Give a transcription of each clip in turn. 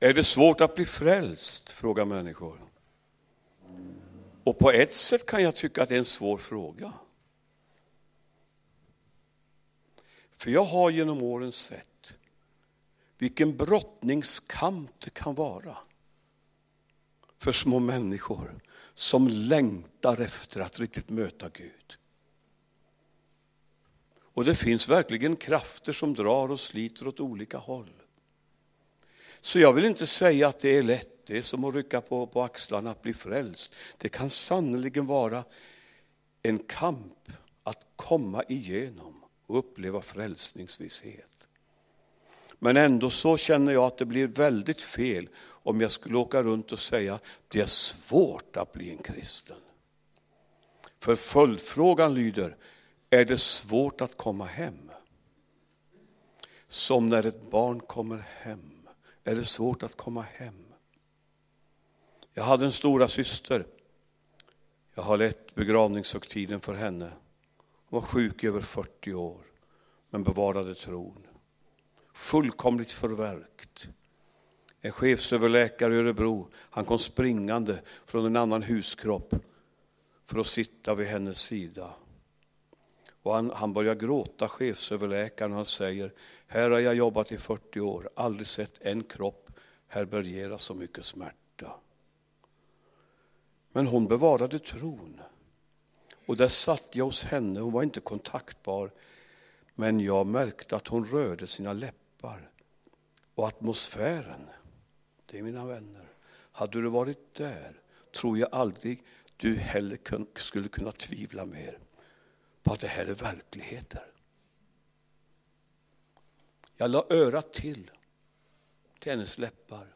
Är det svårt att bli frälst? frågar människor. Och på ett sätt kan jag tycka att det är en svår fråga. För jag har genom åren sett vilken brottningskamp det kan vara för små människor som längtar efter att riktigt möta Gud. Och det finns verkligen krafter som drar och sliter åt olika håll. Så jag vill inte säga att det är lätt, det är som att rycka på, på axlarna att bli frälst. Det kan sannerligen vara en kamp att komma igenom och uppleva frälsningsvisshet. Men ändå så känner jag att det blir väldigt fel om jag skulle åka runt och säga att det är svårt att bli en kristen. För följdfrågan lyder, är det svårt att komma hem? Som när ett barn kommer hem. Är det svårt att komma hem? Jag hade en stora syster. Jag har lett begravningshögtiden för henne. Hon var sjuk i över 40 år, men bevarade tron. Fullkomligt förverkt. En chefsöverläkare i Örebro, han kom springande från en annan huskropp för att sitta vid hennes sida. Och han, han börjar gråta, chefsöverläkaren, och han säger, här har jag jobbat i 40 år, aldrig sett en kropp härbärgera så mycket smärta. Men hon bevarade tron. Och där satt jag hos henne, hon var inte kontaktbar, men jag märkte att hon rörde sina läppar. Och atmosfären, det är mina vänner, hade du varit där tror jag aldrig du heller skulle kunna tvivla mer på att det här är verkligheter. Jag la örat till, till hennes läppar.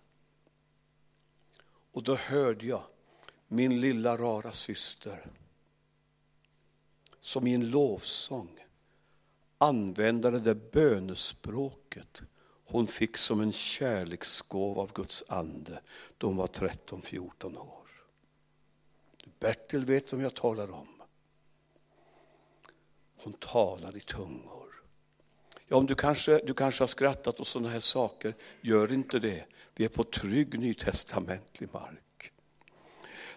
Och då hörde jag min lilla rara syster som i en lovsång använda det där bönespråket hon fick som en kärleksgåva av Guds ande då hon var 13-14 år. Bertil vet vem jag talar om. Hon talar i tungor. Ja, om du kanske, du kanske har skrattat åt sådana här saker, gör inte det. Vi är på trygg nytestamentlig mark.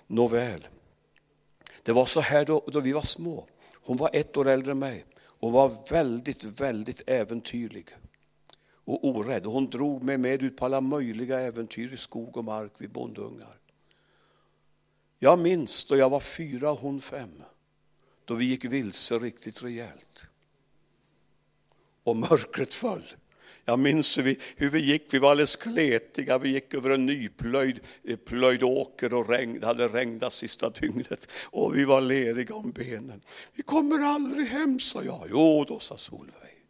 Nåväl, det var så här då, då vi var små. Hon var ett år äldre än mig. Hon var väldigt, väldigt äventyrlig och orädd. Hon drog mig med ut på alla möjliga äventyr i skog och mark vid bondungar. Jag minns då jag var fyra och hon fem, då vi gick vilse riktigt rejält. Och mörkret föll. Jag minns hur vi, hur vi gick, vi var alldeles kletiga, vi gick över en nyplöjd eh, plöjd åker och regn, det hade regnat sista dygnet och vi var leriga om benen. Vi kommer aldrig hem, sa jag. Jo då, sa Solveig.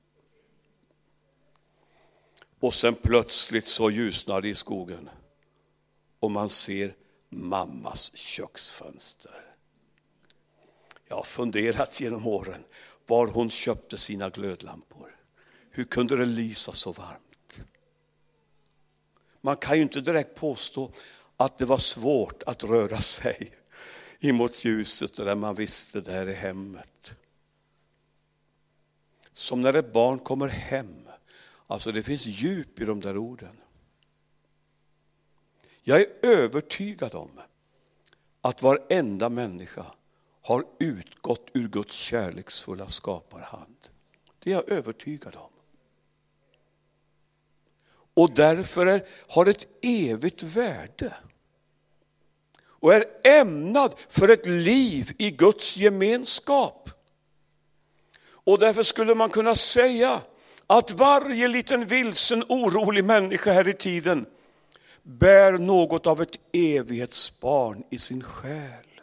Och sen plötsligt så ljusnar det i skogen och man ser mammas köksfönster. Jag har funderat genom åren var hon köpte sina glödlampor. Hur kunde det lysa så varmt? Man kan ju inte direkt påstå att det var svårt att röra sig emot ljuset där man visste där i hemmet. Som när ett barn kommer hem. Alltså det finns djup i de där orden. Jag är övertygad om att varenda människa har utgått ur Guds kärleksfulla skaparhand. Det är jag övertygad om. Och därför är, har ett evigt värde. Och är ämnad för ett liv i Guds gemenskap. Och därför skulle man kunna säga att varje liten vilsen orolig människa här i tiden bär något av ett evighetsbarn i sin själ.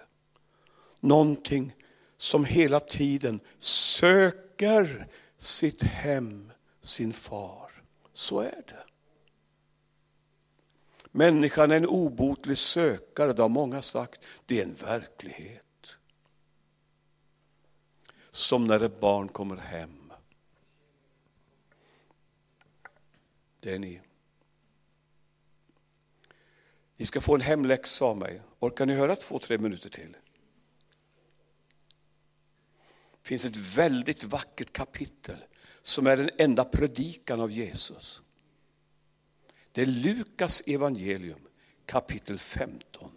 Någonting som hela tiden söker sitt hem, sin far. Så är det. Människan är en obotlig sökare, det har många sagt. Det är en verklighet. Som när ett barn kommer hem. Det är ni. Ni ska få en hemläxa av mig. Orkar ni höra två, tre minuter till? Det finns ett väldigt vackert kapitel som är den enda predikan av Jesus. Det är Lukas evangelium kapitel 15.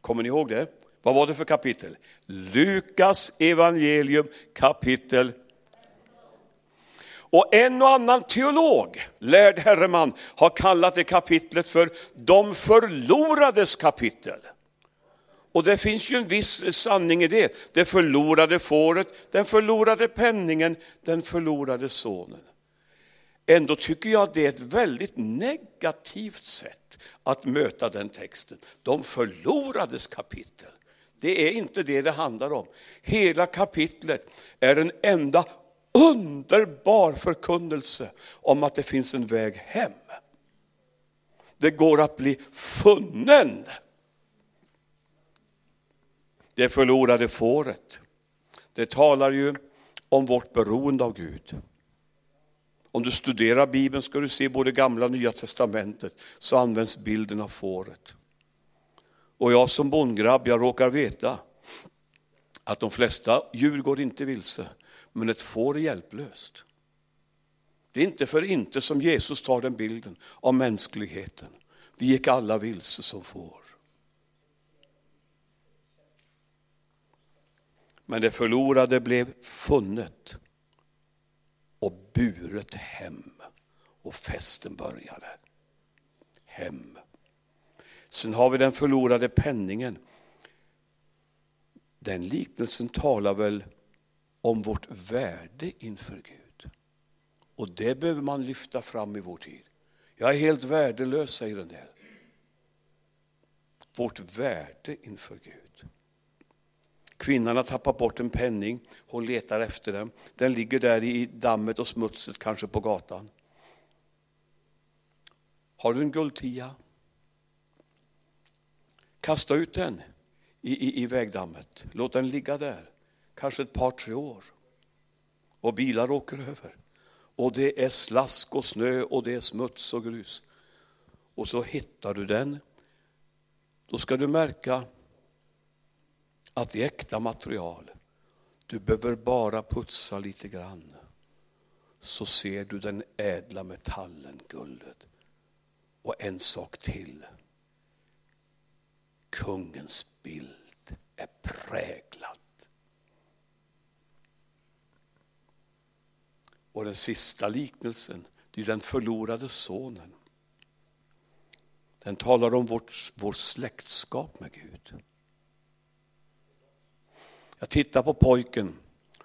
Kommer ni ihåg det? Vad var det för kapitel? Lukas evangelium kapitel och en och annan teolog, lärd herreman, har kallat det kapitlet för de förlorades kapitel. Och det finns ju en viss sanning i det. Det förlorade fåret, den förlorade penningen, den förlorade sonen. Ändå tycker jag att det är ett väldigt negativt sätt att möta den texten. De förlorades kapitel. Det är inte det det handlar om. Hela kapitlet är en enda underbar förkunnelse om att det finns en väg hem. Det går att bli funnen. Det förlorade fåret. Det talar ju om vårt beroende av Gud. Om du studerar Bibeln ska du se både gamla och nya testamentet så används bilden av fåret. Och jag som bondgrabb, jag råkar veta att de flesta djur går inte vilse, men ett får är hjälplöst. Det är inte för inte som Jesus tar den bilden av mänskligheten. Vi gick alla vilse som får. Men det förlorade blev funnet och buret hem och festen började. Hem. Sen har vi den förlorade penningen. Den liknelsen talar väl om vårt värde inför Gud. Och det behöver man lyfta fram i vår tid. Jag är helt värdelös, säger en del. Vårt värde inför Gud. Kvinnan har tappat bort en penning, hon letar efter den. Den ligger där i dammet och smutset, kanske på gatan. Har du en guldtia? Kasta ut den i, i, i vägdammet, låt den ligga där kanske ett par, tre år. Och bilar åker över. Och det är slask och snö och det är smuts och grus. Och så hittar du den. Då ska du märka att det är äkta material. Du behöver bara putsa lite grann. Så ser du den ädla metallen, guldet. Och en sak till. Kungens bild är präglad Och den sista liknelsen, det är den förlorade sonen. Den talar om vårt, vårt släktskap med Gud. Jag tittar på pojken,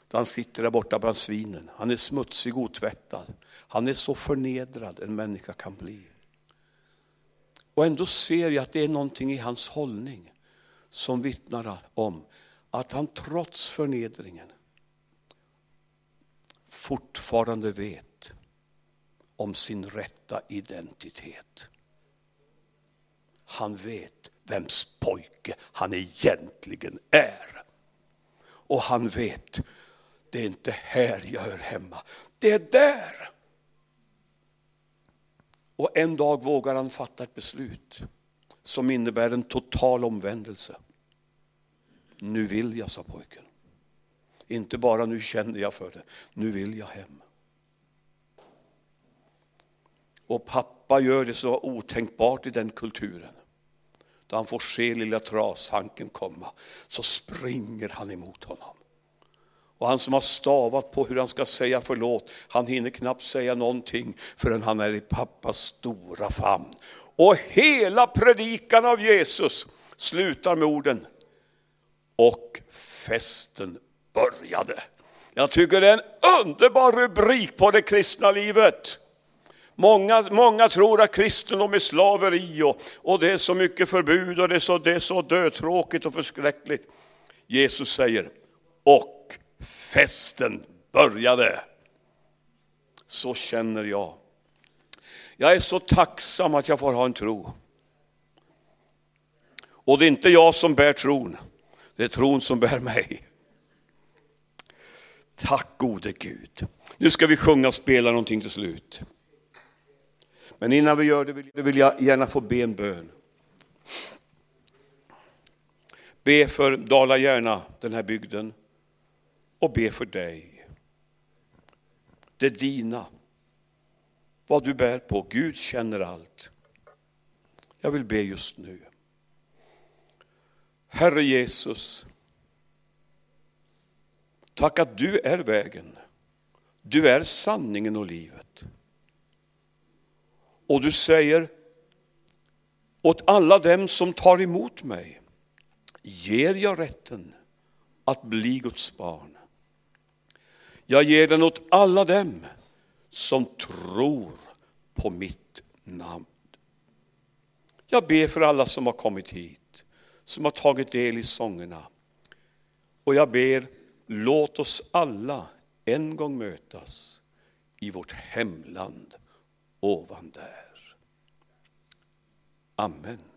där han sitter där borta bland svinen. Han är smutsig, otvättad. Han är så förnedrad en människa kan bli. Och ändå ser jag att det är någonting i hans hållning som vittnar om att han trots förnedringen fortfarande vet om sin rätta identitet. Han vet vems pojke han egentligen är. Och han vet, det är inte här jag hör hemma, det är där. Och en dag vågar han fatta ett beslut som innebär en total omvändelse. Nu vill jag, sa pojken. Inte bara nu känner jag för det, nu vill jag hem. Och pappa gör det så otänkbart i den kulturen. Då han får se lilla trashanken komma så springer han emot honom. Och han som har stavat på hur han ska säga förlåt, han hinner knappt säga någonting förrän han är i pappas stora famn. Och hela predikan av Jesus slutar med orden och festen började. Jag tycker det är en underbar rubrik på det kristna livet. Många, många tror att kristendom är slaveri och, och det är så mycket förbud och det är så, det är så dötråkigt och förskräckligt. Jesus säger, och festen började. Så känner jag. Jag är så tacksam att jag får ha en tro. Och det är inte jag som bär tron, det är tron som bär mig. Tack gode Gud. Nu ska vi sjunga och spela någonting till slut. Men innan vi gör det vill jag gärna få be en bön. Be för Dala-Järna, den här bygden, och be för dig. Det är dina. vad du bär på. Gud känner allt. Jag vill be just nu. Herre Jesus, tack att du är vägen. Du är sanningen och livet. Och du säger åt alla dem som tar emot mig ger jag rätten att bli Guds barn. Jag ger den åt alla dem som tror på mitt namn. Jag ber för alla som har kommit hit, som har tagit del i sångerna. Och jag ber, låt oss alla en gång mötas i vårt hemland ovan där. Amen.